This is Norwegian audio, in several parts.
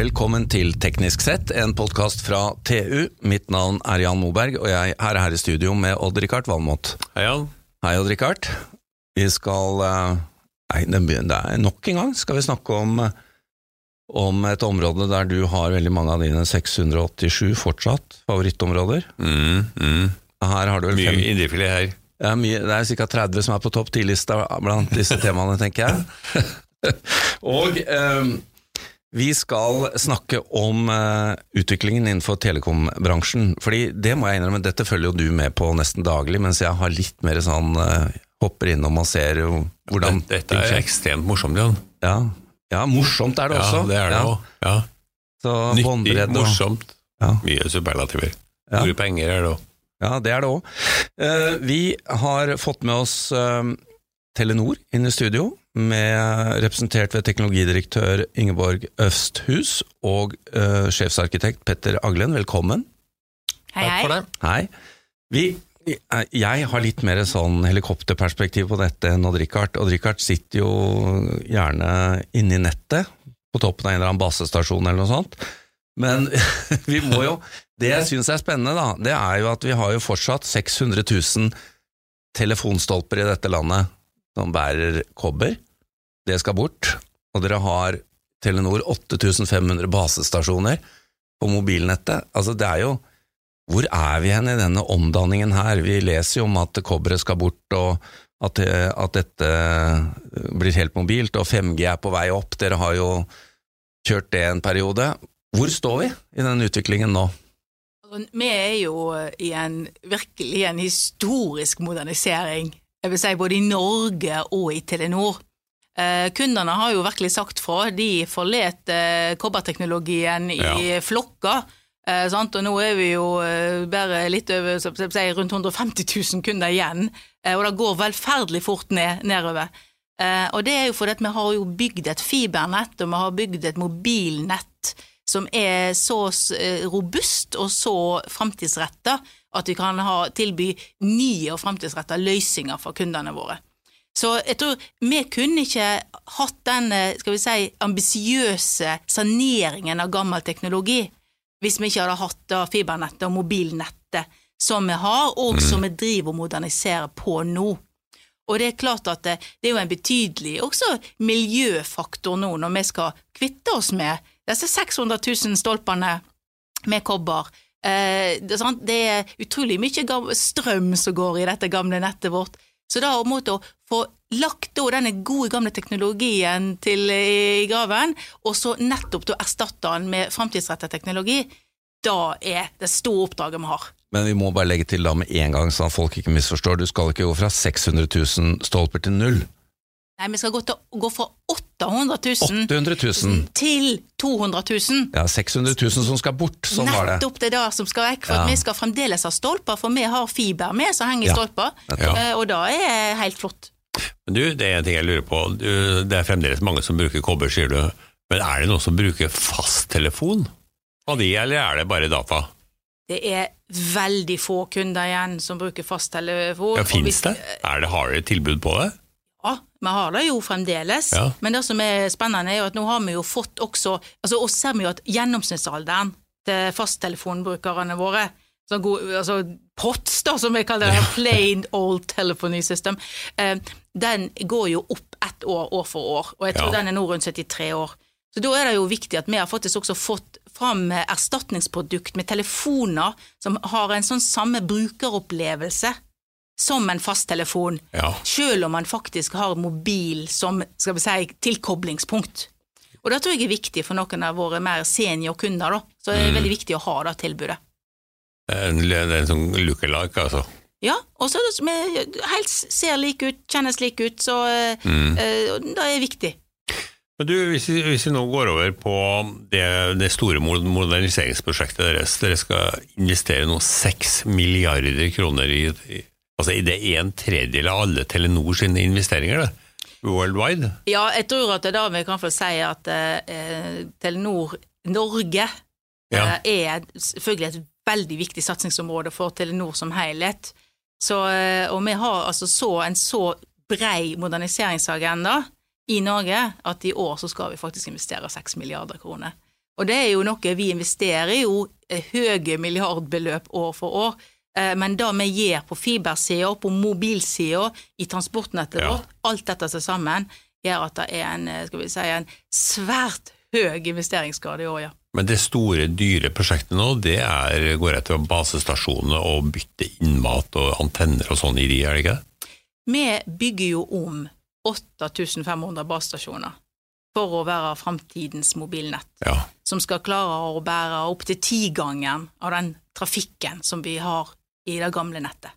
Velkommen til Teknisk sett, en podkast fra TU. Mitt navn er Jan Moberg, og jeg er her i studio med Odd-Rikard Valmot. Hei, Jan. Hei, Odd-Rikard. Vi skal eh, Nei, det er nok en gang skal vi snakke om, om et område der du har veldig mange av dine 687 fortsatt favorittområder. Mm, mm. Her har du vel Mye fem indrefilet her. ja, mye, Det er ca. 30 som er på topp 10-lista blant disse temaene, tenker jeg. Og eh, vi skal snakke om uh, utviklingen innenfor telekombransjen. Fordi det må jeg innrømme, dette følger jo du med på nesten daglig, mens jeg har litt mer sånn uh, hopper innom og ser jo hvordan Dette ting er ekstremt morsomt, Jan. Ja. ja, morsomt er det også. Ja, det er det Ja. òg. Ja. Ja. Nyttig, morsomt. Ja. Mye superlativer. Store penger er det òg. Ja, det er det òg. Vi har fått med oss eh, Telenor inn i studio, med representert ved teknologidirektør Ingeborg Østhus og uh, sjefsarkitekt Petter Aglen. Velkommen. Hei, hei. Takk for det. Hei. Vi, jeg har litt mer sånn helikopterperspektiv på dette enn Odd-Rikard. Odd-Rikard sitter jo gjerne inne i nettet, på toppen av en eller annen basestasjon eller noe sånt. Men vi må jo Det jeg syns er spennende, da, det er jo at vi har jo fortsatt 600 000 telefonstolper i dette landet som bærer kobber. Det skal bort. Og dere har Telenor 8500 basestasjoner på mobilnettet. Altså, det er jo hvor er vi hen i denne omdanningen her? Vi leser jo om at kobberet skal bort, og at, at dette blir helt mobilt, og 5G er på vei opp. Dere har jo kjørt det en periode. Hvor står vi i den utviklingen nå? Altså, Vi er jo i en virkelig en historisk modernisering, jeg vil si både i Norge og i Telenor. Eh, kundene har jo virkelig sagt fra, de forlet eh, kobberteknologien i Ja. flokker. Eh, sant? Og nå er vi jo bare litt over rundt 150 000 kunder igjen, og det går velferdelig fort ned, nedover. Og det er jo fordi vi har jo bygd et fibernett, og vi har bygd et mobilnett som er så robust og så framtidsretta at vi kan ha, tilby nye og framtidsretta løsninger for kundene våre. Så jeg tror vi kunne ikke hatt den eh, skal vi si, ambisiøse saneringen av gammel teknologi hvis vi ikke hadde hatt fibernettet og mobilnettet som vi har, og som vi driver og moderniserer på nå. Og det er klart at det, det er jo en betydelig også miljøfaktor nå når vi skal kvitte oss med disse 600 000 stolpene med kobber. Eh, det, er det er utrolig mye strøm som går i dette gamle nettet vårt. Så da å få lagt denne gode gamle teknologien til i graven, og så nettopp da erstatte den med framtidsrettet teknologi, da er det store oppdraget vi har. Men vi må bare legge til da med en gang, sånn at folk ikke misforstår. Du skal ikke gå fra 600 000 stolper til null. Nei, vi skal gå, til, gå fra 800 000 800 000! til 200 000. Ja, 600 000 som skal bort. Sånn var det. Nettopp det der som skal vekk, for Ja. vi skal fremdeles ha stolper, for vi har fiber med som henger i Ja. stolper, Ja. Eh, og da er det helt flott. Men du, det er en ting jeg lurer på. Det er fremdeles mange som bruker kobber, sier du. Men er det noen som bruker fasttelefon av de, eller er det bare data? Det er veldig få kunder igjen som bruker fasttelefon. Ja, Fins det? Er det? Har dere tilbud på det? Ja, vi har det jo fremdeles. Ja. Men det som er spennende, er jo at nå har vi jo fått også altså Og ser vi jo at gjennomsnittsalderen til fasttelefonbrukerne våre så god, altså POTS, da, som jeg kaller det, Plain Old Telephony System, eh, den går jo opp ett år år for år, og jeg tror Ja. den er nå rundt 73 år. Så da er det jo viktig at vi har faktisk også fått fram erstatningsprodukt med telefoner som har en sånn samme brukeropplevelse som en fasttelefon Ja. selv om man faktisk har mobil som skal vi si, tilkoblingspunkt. Og det tror jeg er viktig for noen av våre mer seniorkunder. da. Så det er veldig viktig å ha det tilbudet. En, er en sånn lookalike, altså. Ja, og så helt ser like ut, kjennes like ut, så mm. uh, det er viktig. Men du, hvis vi, hvis vi nå går over på det, det store moderniseringsprosjektet deres, dere skal investere nå seks milliarder kroner i, i Altså i det er en tredjedel av alle Telenor sine investeringer, det. Worldwide. Ja, jeg tror at det er da vi kan få si at eh, Telenor Norge Ja. eh, er selvfølgelig et veldig viktig satsingsområde for Telenor som helhet. Så, eh, og vi har altså så, en så brei moderniseringsagenda i Norge at i år så skal vi faktisk investere 6 milliarder kroner. Og det er jo noe vi investerer jo eh, høye milliardbeløp år for år. Eh, Men det vi gjør på fibersida, på mobilsida, i transportnettet Ja. vårt, alt dette til sammen, gjør at det er en, skal vi si, en svært høy investeringsgrad i år, ja. Men det store, dyre prosjektet nå, det er, går etter basestasjonene og bytte innmat og antenner og sånn i de, er det ikke det? Vi bygger jo om 8500 basestasjoner for å være framtidens mobilnett. Ja. som skal klare å bære opptil tigangen av den trafikken som vi har i det gamle nettet.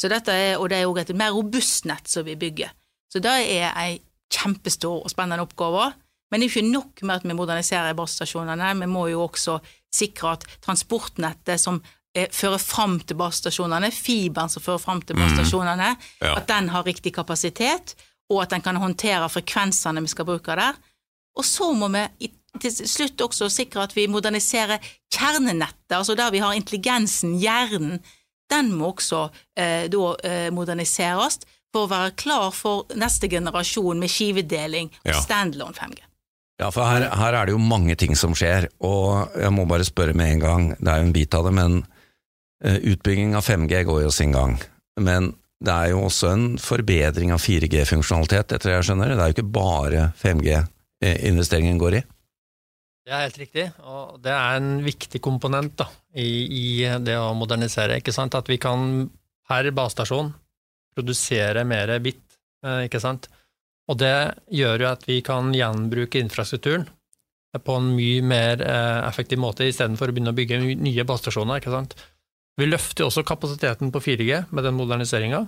Så dette er, og det er jo et mer robust nett som vi bygger. Så det er ei kjempestor og spennende oppgave. Men det er ikke nok med at vi moderniserer basestasjonene, vi må jo også sikre at transportnettet som eh, fører fram til basestasjonene, fiberen som fører fram til basestasjonene, Ja. at den har riktig kapasitet, og at den kan håndtere frekvensene vi skal bruke der. Og så må vi til slutt også sikre at vi moderniserer kjernenettet, altså der vi har intelligensen, hjernen. Den må også eh, da eh, moderniseres for å være klar for neste generasjon med skivedeling og Ja. standalone 5G. Ja, for her, her er det jo mange ting som skjer, og jeg må bare spørre med en gang, det er jo en bit av det, men eh, utbygging av 5G går jo sin gang. Men det er jo også en forbedring av 4G-funksjonalitet, etter det jeg skjønner. Det er jo ikke bare 5G-investeringen går i. Det er helt riktig, og det er en viktig komponent da, i, i det å modernisere. ikke sant? At vi kan per basestasjon produsere mer bit, eh, ikke sant? Og det gjør jo at vi kan gjenbruke infrastrukturen på en mye mer eh, effektiv måte, istedenfor å begynne å bygge nye basestasjoner. ikke sant? Vi løfter også kapasiteten på 4G med den moderniseringa,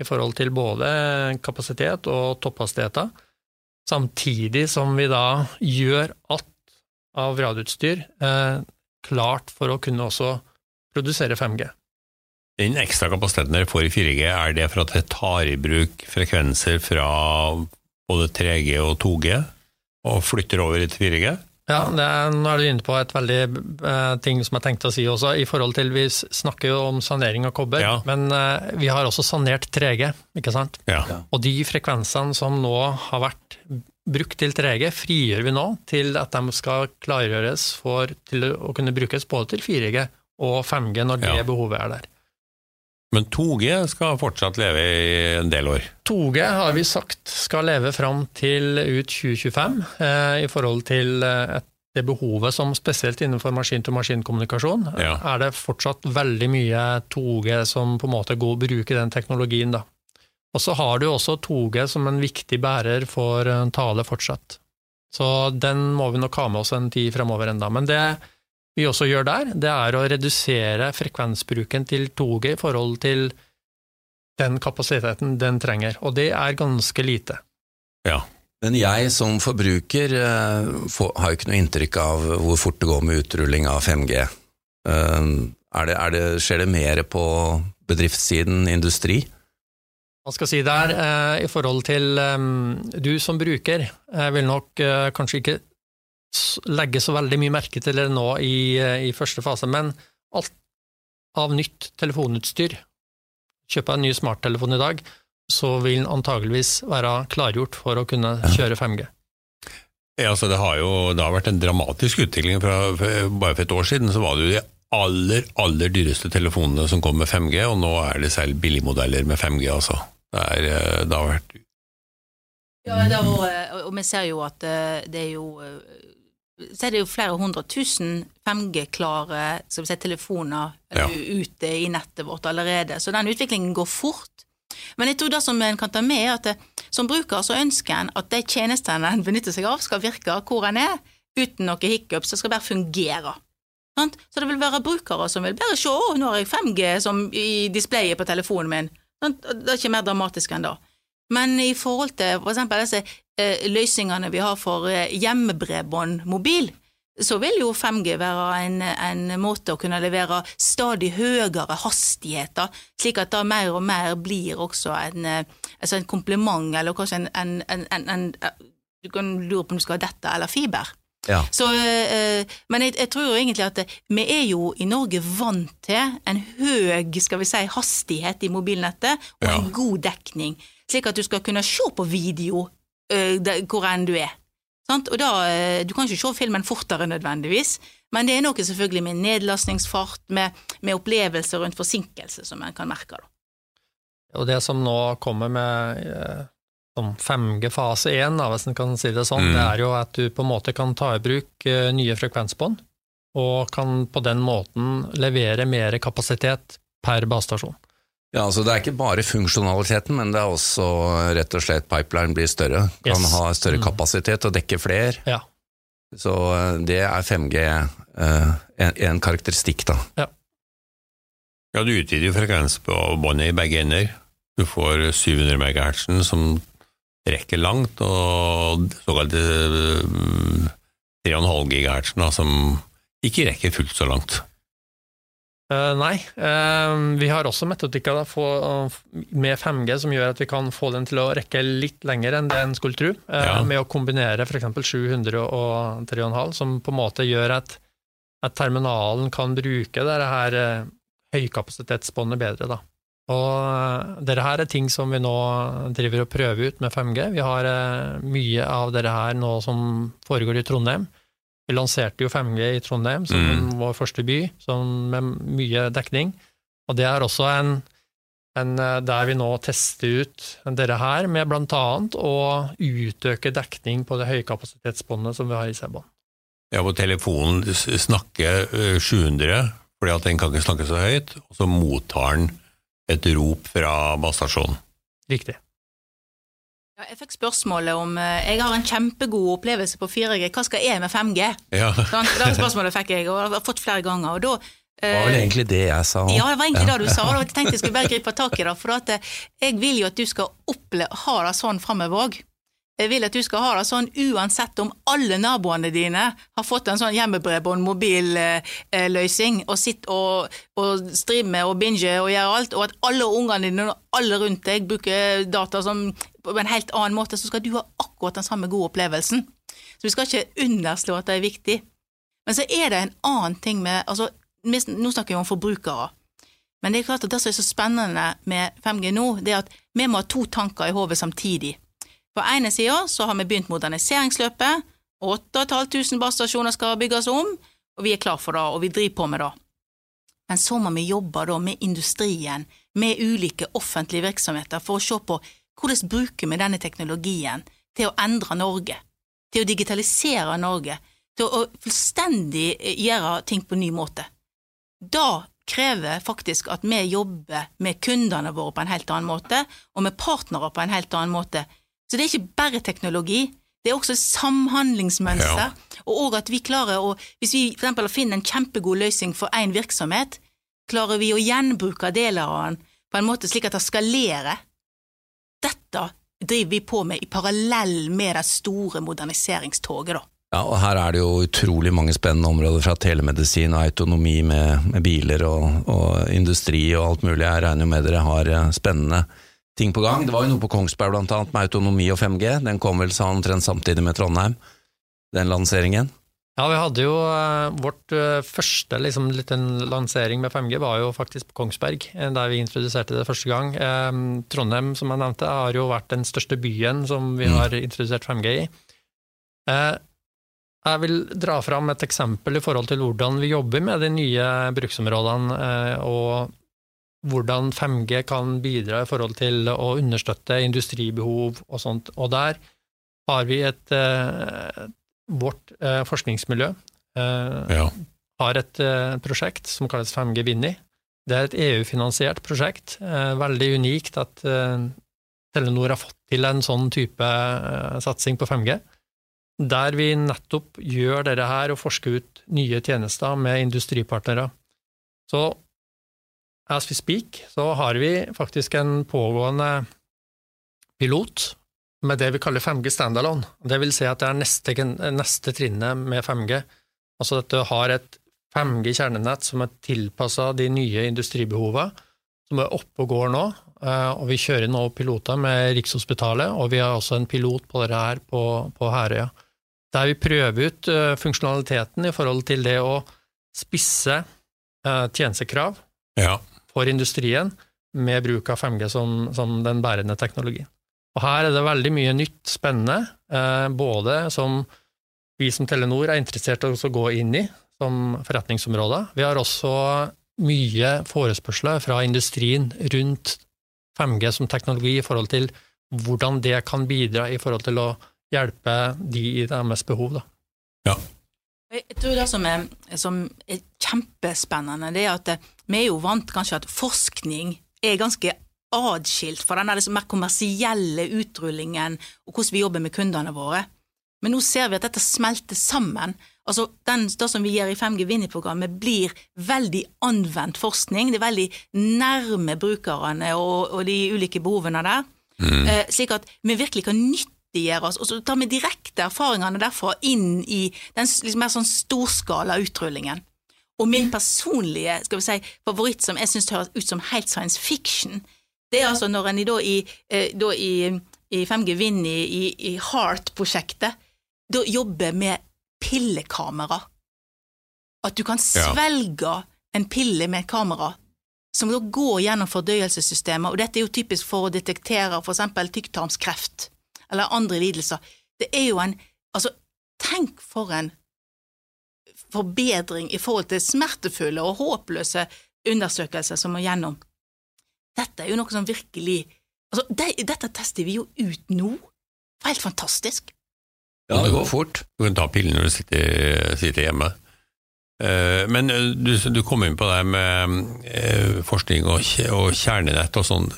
i forhold til både kapasitet og topphastigheter, samtidig som vi da gjør alt av radioutstyr eh, klart for å kunne også produsere 5G. Den ekstra kapasiteten dere får i 4G, er det for at det tar i bruk frekvenser fra både 3G og 2G, og flytter over til 4G? Ja, det er, nå er du inne på et veldig eh, ting som jeg tenkte å si også, i forhold til vi snakker jo om sanering av kobber, Ja. men eh, vi har også sanert 3G, ikke sant? Ja. Og de frekvensene som nå har vært brukt til 3G, frigjør vi nå til at de skal klargjøres for, til å kunne brukes både til 4G og 5G når det Ja. behovet er der. Men 2G skal fortsatt leve i en del år. 2G har vi sagt skal leve fram til ut 2025, eh, i forhold til eh, et, det behovet som spesielt innenfor maskin-til-maskin-kommunikasjon, Ja. er det fortsatt veldig mye 2G som på en måte går bruker den teknologien. da. Og så har du også 2G som en viktig bærer for eh, tale fortsatt. Så den må vi nok ha med oss en tid fremover enda. Men det vi også gjør der, det er å redusere frekvensbruken til 2G i forhold til den kapasiteten den trenger, og det er ganske lite. Ja. Men jeg som forbruker eh, har jo ikke noe inntrykk av hvor fort det går med utrulling av 5G. Eh, er det, er det, skjer det mer på bedriftssiden, industri? Hva skal si der, eh, i forhold til du som bruker, vil nok kanskje ikke legge så veldig mye merke til det nå i, eh, i første fase, men alt av nytt telefonutstyr, kjøper jeg en ny smarttelefon i dag, så vil den antageligvis være klargjort for å kunne kjøre 5G. Ja, så det har jo det har vært en dramatisk utvikling. Fra, bare for et år siden så var det jo de aller, aller dyreste telefonene som kom med 5G, og nå er det selv billigmodeller med 5G, altså. Det, er, eh, det har vært Ja, det har vært, og vi ser jo at eh, det er jo så er det jo flere hundre tusen 5G-klare si, telefoner Ja. eh, ute i nettet vårt allerede, så den utviklingen går fort. Men jeg tror det som en kan ta med, er at det, som bruker så ønsker en at de tjenestene en benytter seg av, skal virke hvor en er, uten noe hiccups, det skal bare fungere. Sant? Så det vil være brukere som vil bare se å, nå har jeg 5G som i displayet på telefonen min. Sant? Det er ikke mer dramatisk enn det. Men i forhold til for eksempel disse eh, løsningene vi har for eh, hjemmebredbånd mobil, så vil jo 5G være en, en måte å kunne levere stadig høyere hastigheter, slik at det mer og mer blir også en, eh, altså en kompliment, eller kanskje en, en, en, en, en Du kan lure på om du skal ha dette eller fiber. Ja. Så, eh, men jeg, jeg tror jo egentlig at eh, vi er jo i Norge vant til en høy skal vi si, hastighet i mobilnettet og Ja. en god dekning, slik at du skal kunne se på video eh, der- hvor enn du er. Sant? Og da, eh, Du kan ikke se filmen fortere nødvendigvis, men det er noe selvfølgelig med nedlastningsfart, med, med opplevelser rundt forsinkelse som en kan merke. da. Og det som nå kommer med eh, som 5G fase 1, da, hvis en kan si det sånn, Mm. det er jo at du på en måte kan ta i bruk nye frekvensbånd, og kan på den måten levere mer kapasitet per basestasjon. Ja, altså Det er ikke bare funksjonaliteten, men det er også rett og slett pipeline blir større. Kan Yes. ha større Mm. kapasitet og dekke flere. Ja. Så eh, det er 5G eh, en, en karakteristikk, da. Ja, du utvider jo frekvens på båndet i begge ender. Du får 700 MHz som rekker langt, og såkalte mm, 3,5 GHz som ikke rekker fullt så langt. Eh, nei, Uh, vi har også metodikker få- med 5G som gjør at vi kan få den til å rekke litt lenger enn det en skulle tro, eh, Ja. med å kombinere f.eks. 700 og 3,5, som på en måte gjør at, at terminalen kan bruke dette her eh, høykapasitetsbåndet bedre. Da. Og eh, dette her er ting som vi nå driver og prøver ut med 5G. Vi har eh, mye av dette her nå som foregår i Trondheim. Vi lanserte jo 5G i Trondheim som Mm. vår første by, som med mye dekning. Og det er også en, en eh, der vi nå tester ut dette her, med annet å utøke dekning på det høykapasitetsbåndet som vi har i C-bånd. Ja, på telefonen snakker 700, fordi at den kan ikke snakke så høyt, og så mottar den et rop fra basestasjonen. Riktig. Ja, jeg fikk spørsmålet om eh, Jeg har en kjempegod opplevelse på 4G, hva skal jeg med 5G? Ja, Sant? Det spørsmålet fikk jeg, og jeg har fått flere ganger. Og da Det var vel eh, egentlig det jeg sa. Ja, det var egentlig det du sa. og Jeg tenkte jeg skulle bare gripe tak i det. For at eh, jeg vil jo at du skal ha det sånn framover òg. Jeg vil at du skal ha det sånn uansett om alle naboene dine har fått en sånn hjemmebredbånd mobilløsning og sitter og, og streamer og binger og gjør alt, og at alle ungene dine og alle rundt deg bruker data som, på en helt annen måte, så skal du ha akkurat den samme gode opplevelsen. Så vi skal ikke underslå at det er viktig. Men så er det en annen ting med altså, Nå snakker vi om forbrukere. Men det er klart at det som er så spennende med 5G nå, det er at vi må ha to tanker i hodet samtidig. På ene sida så har vi begynt moderniseringsløpet. 8500 basestasjoner skal bygges om, og vi er klar for det, og vi driver på med det. Men så må vi jobbe da med industrien, med ulike offentlige virksomheter, for å se på hvordan bruker vi denne teknologien til å endre Norge, til å digitalisere Norge, til å fullstendig eh, gjøre ting på en ny måte. Da krever faktisk at vi jobber med kundene våre på en helt annen måte, og med partnere på en helt annen måte. Så det er ikke bare teknologi, det er også samhandlingsmønster, Ja. og òg at vi klarer å Hvis vi for eksempel finner en kjempegod løsning for én virksomhet, klarer vi å gjenbruke deler av den på en måte slik at det skalerer. Dette driver vi på med i parallell med det store moderniseringstoget, da. Ja, og her er det jo utrolig mange spennende områder, fra telemedisin og autonomi med, med biler og, og industri og alt mulig. Jeg regner jo med dere har eh, spennende ting på gang. Det var jo noe på Kongsberg blant annet med autonomi og 5G. Den kom vel sånn omtrent samtidig med Trondheim, den lanseringen. Ja, vi hadde jo eh, vårt eh, første liksom, liten lansering med 5G var jo faktisk på Kongsberg, eh, der vi introduserte det første gang. Trondheim, som jeg nevnte, har jo vært den største byen som vi Mm. har introdusert 5G i. Jeg vil dra fram et eksempel i forhold til hvordan vi jobber med de nye bruksområdene, og hvordan 5G kan bidra i forhold til å understøtte industribehov og sånt. Og der har vi et vårt eh, forskningsmiljø eh, ja. har et eh, prosjekt som kalles 5G Vinni. Det er et EU-finansiert prosjekt. Eh, veldig unikt at eh, Telenor har fått til en sånn type eh, satsing på 5G. Der vi nettopp gjør dette her og forsker ut nye tjenester med industripartnere. Så as we speak, så har vi faktisk en pågående pilot med det vi kaller 5G standalone. Det vil si at det er neste, neste trinnet med 5G. Altså at du har et 5G-kjernenett som er tilpassa de nye industribehovene, som er oppe og går nå. eh, Og vi kjører nå piloter med Rikshospitalet, og vi har også en pilot på det her på, på Herøya. Der vi prøver ut eh, funksjonaliteten i forhold til det å spisse eh, tjenestekrav ja. for industrien med bruk av 5G som, som den bærende teknologien. Og her er det veldig mye nytt, spennende, eh, både som vi som Telenor er interessert i å gå inn i som forretningsområder. Vi har også mye forespørsler fra industrien rundt 5G som teknologi i forhold til hvordan det kan bidra i forhold til å hjelpe de i deres behov. Da. Ja. Jeg tror det som er, som er kjempespennende, det er at vi er jo vant kanskje at forskning er ganske adskilt fra den liksom mer kommersielle utrullingen og hvordan vi jobber med kundene våre. Men nå ser vi at dette smelter sammen. Altså, den, Det som vi gjør i 5G Vinni-programmet, blir veldig anvendt forskning. Det er veldig nærme brukerne og, og de ulike behovene der. Mm. Eh, slik at vi virkelig kan nyttiggjøre oss, og så tar vi direkte erfaringene derfra inn i den liksom mer sånn storskala utrullingen. Og min personlige skal vi si, favoritt, som jeg syns høres ut som helt science fiction, det er altså når en da i, eh, da i, i 5G Vind i, i Heart-prosjektet, da jobber med pillekamera. At du kan svelge en pille med et kamera som da går gjennom fordøyelsessystemet, og dette er jo typisk for å detektere for eksempel tykktarmskreft eller andre lidelser. Det er jo en Altså, tenk for en forbedring i forhold til smertefulle og håpløse undersøkelser som må gjennom. Dette er jo noe som virkelig Altså, det, dette tester vi jo ut nå. Helt fantastisk. Ja, det går fort. Du kan ta pillen når du sitter, sitter hjemme. Eh, men eh, du, du, kom inn på det med eh, forskning og, kjernenett og sånn.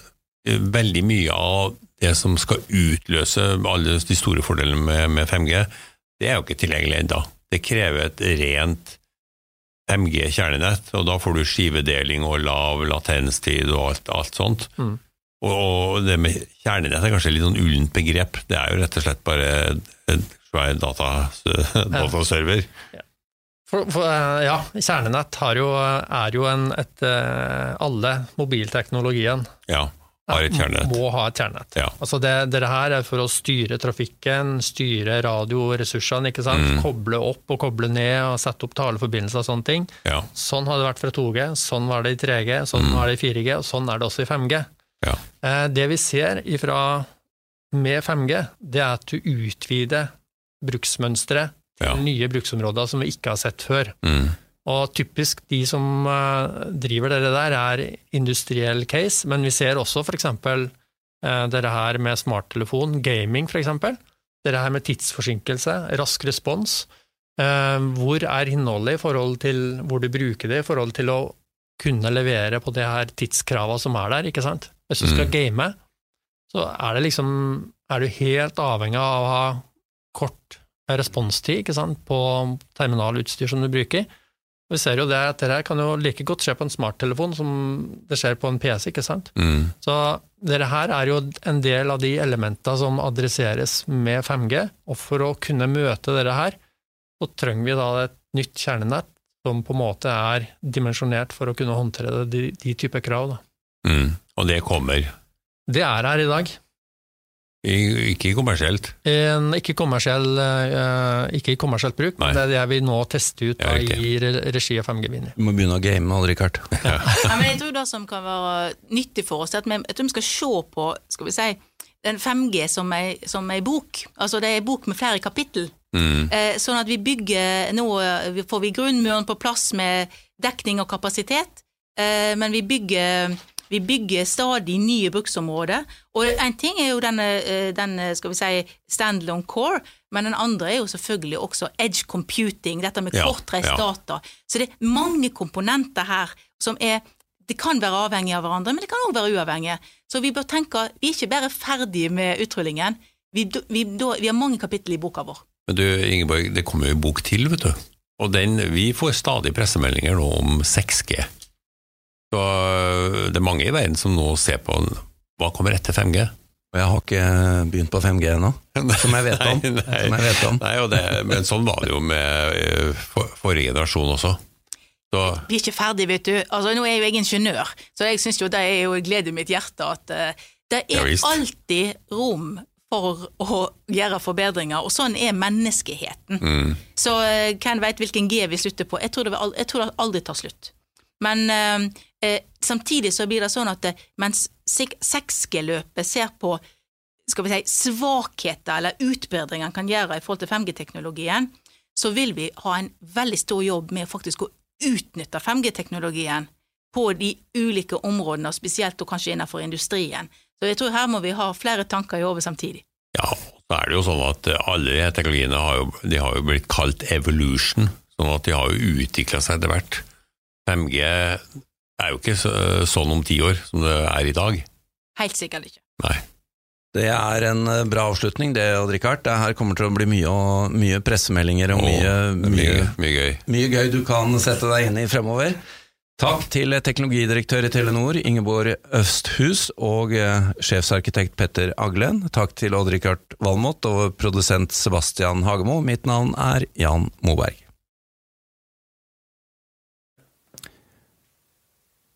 Veldig mye av det som skal utløse alle de store fordelene med, med 5G, det er jo ikke tilgjengelig ennå. Det krever et rent 5G-kjernenett, og da får du skivedeling og lav latenstid og alt, alt sånt. Mm. Og, det med kjernenett er kanskje litt sånn ullent begrep. Det er jo rett og slett bare en svær data, dataserver. Ja. For, for, eh, ja, kjernenett jo, er jo en et, eh, Alle mobilteknologien ja, har et kjernenett. må ha et kjernenett. Ja. Altså det, det, her er for å styre trafikken, styre radioressursene, ikke sant? Mm. koble opp og koble ned og sette opp taleforbindelser og sånne ting. Ja. Sånn har det vært fra 2G, sånn var det i 3G, sånn mm. var det i 4G, og sånn er det også i 5G. Ja. Eh, det vi ser ifra, med 5G, det er at du utvider bruksmønstre til nye bruksområder som vi ikke har sett før. Mm. Og typisk de som uh, driver det der, er industriell case, men vi ser også for eksempel uh, dette her med smarttelefon, gaming eksempel. Dette her med tidsforsinkelse, rask respons. Uh, hvor er innholdet i forhold til hvor du bruker det, i forhold til å kunne levere på det her tidskrava som er der, ikke sant? Hvis du skal mm. game, så er det liksom er du helt avhengig av å ha kort responstid ikke sant, på terminalutstyr som du bruker. Vi ser jo det at dette kan jo like godt skje på en smarttelefon som det skjer på en PC. ikke sant? Mm. Så dette her er jo en del av de elementene som adresseres med 5G, og for å kunne møte dette her, så trenger vi da et nytt kjernenett som på en måte er dimensjonert for å kunne håndtere de, de typer krav. Mm. Og det kommer? Det er her i dag. Ikke kommersielt? En, ikke, kommersiell, uh, ikke i kommersielt bruk, Nei. men det er det vi nå tester ut da, i regi av 5G Mini. Du må begynne å game, aldri kart. Ja. ja, men jeg tror det som kan være nyttig for oss, er at vi, jeg tror vi skal se på skal vi si, den 5G som ei, som ei bok. Altså det er ei bok med flere kapittel. Mm. Eh, sånn at vi bygger Nå får vi grunnmuren på plass med dekning og kapasitet, eh, men vi bygger vi bygger stadig nye bruksområder. Og en ting er jo denne, eh, denne skal vi si, standalone core, men den andre er jo selvfølgelig også edge computing, dette med kortreist ja, ja. data. Så det er mange komponenter her som er det kan være avhengig av hverandre, men det kan òg være uavhengige. Så vi bør tenke vi er ikke bare ferdige med utrullingen, vi, vi, vi har mange kapittel i boka vår. Men du Ingeborg, det kommer jo en bok til, vet du. Og den, vi får stadig pressemeldinger nå om 6G. Så øh, det er mange i verden som nå ser på hva kommer etter 5G. Og jeg har ikke begynt på 5G ennå, som jeg vet om. nei, nei, jeg vet om. Nei, det, men sånn var det jo med øh, for, forrige generasjon også. Så. Vi er ikke ferdig, vet du. Altså, nå er jo jeg ingeniør, så jeg syns jo det er jo glede i mitt hjerte at uh, det er ja, alltid rom for å gjøre forbedringer, og sånn er menneskeheten. Mm. Så uh, hvem veit hvilken G vi slutter på? Jeg tror det, aldri, jeg tror det aldri tar slutt. Men uh, eh, samtidig så blir det sånn at mens 6G-løpet ser på skal vi si, svakheter eller utbedringer en kan gjøre i forhold til 5G-teknologien, så vil vi ha en veldig stor jobb med faktisk å utnytte 5G-teknologien på de ulike områdene, og spesielt og kanskje innenfor industrien. Så jeg tror her må vi ha flere tanker i hodet samtidig. Ja, så er det jo sånn at alle de teknologiene har jo, de har jo blitt kalt evolution, sånn at de har jo utvikla seg etter hvert. 5G er jo ikke sånn om ti år som det er i dag. Helt sikkert ikke. Nei. Det er en eh, bra avslutning, det, Odd Rikard. Det her kommer til å bli mye, og, mye pressemeldinger og Og mye, er mye, mye, mye gøy. mye gøy du kan sette deg inn i fremover. Takk til teknologidirektør i Telenor, Ingeborg Østhus, og eh, sjefsarkitekt Petter Aglen. Takk til Odd-Rikard Valmot og produsent Sebastian Hagemo. Mitt navn er Jan Moberg.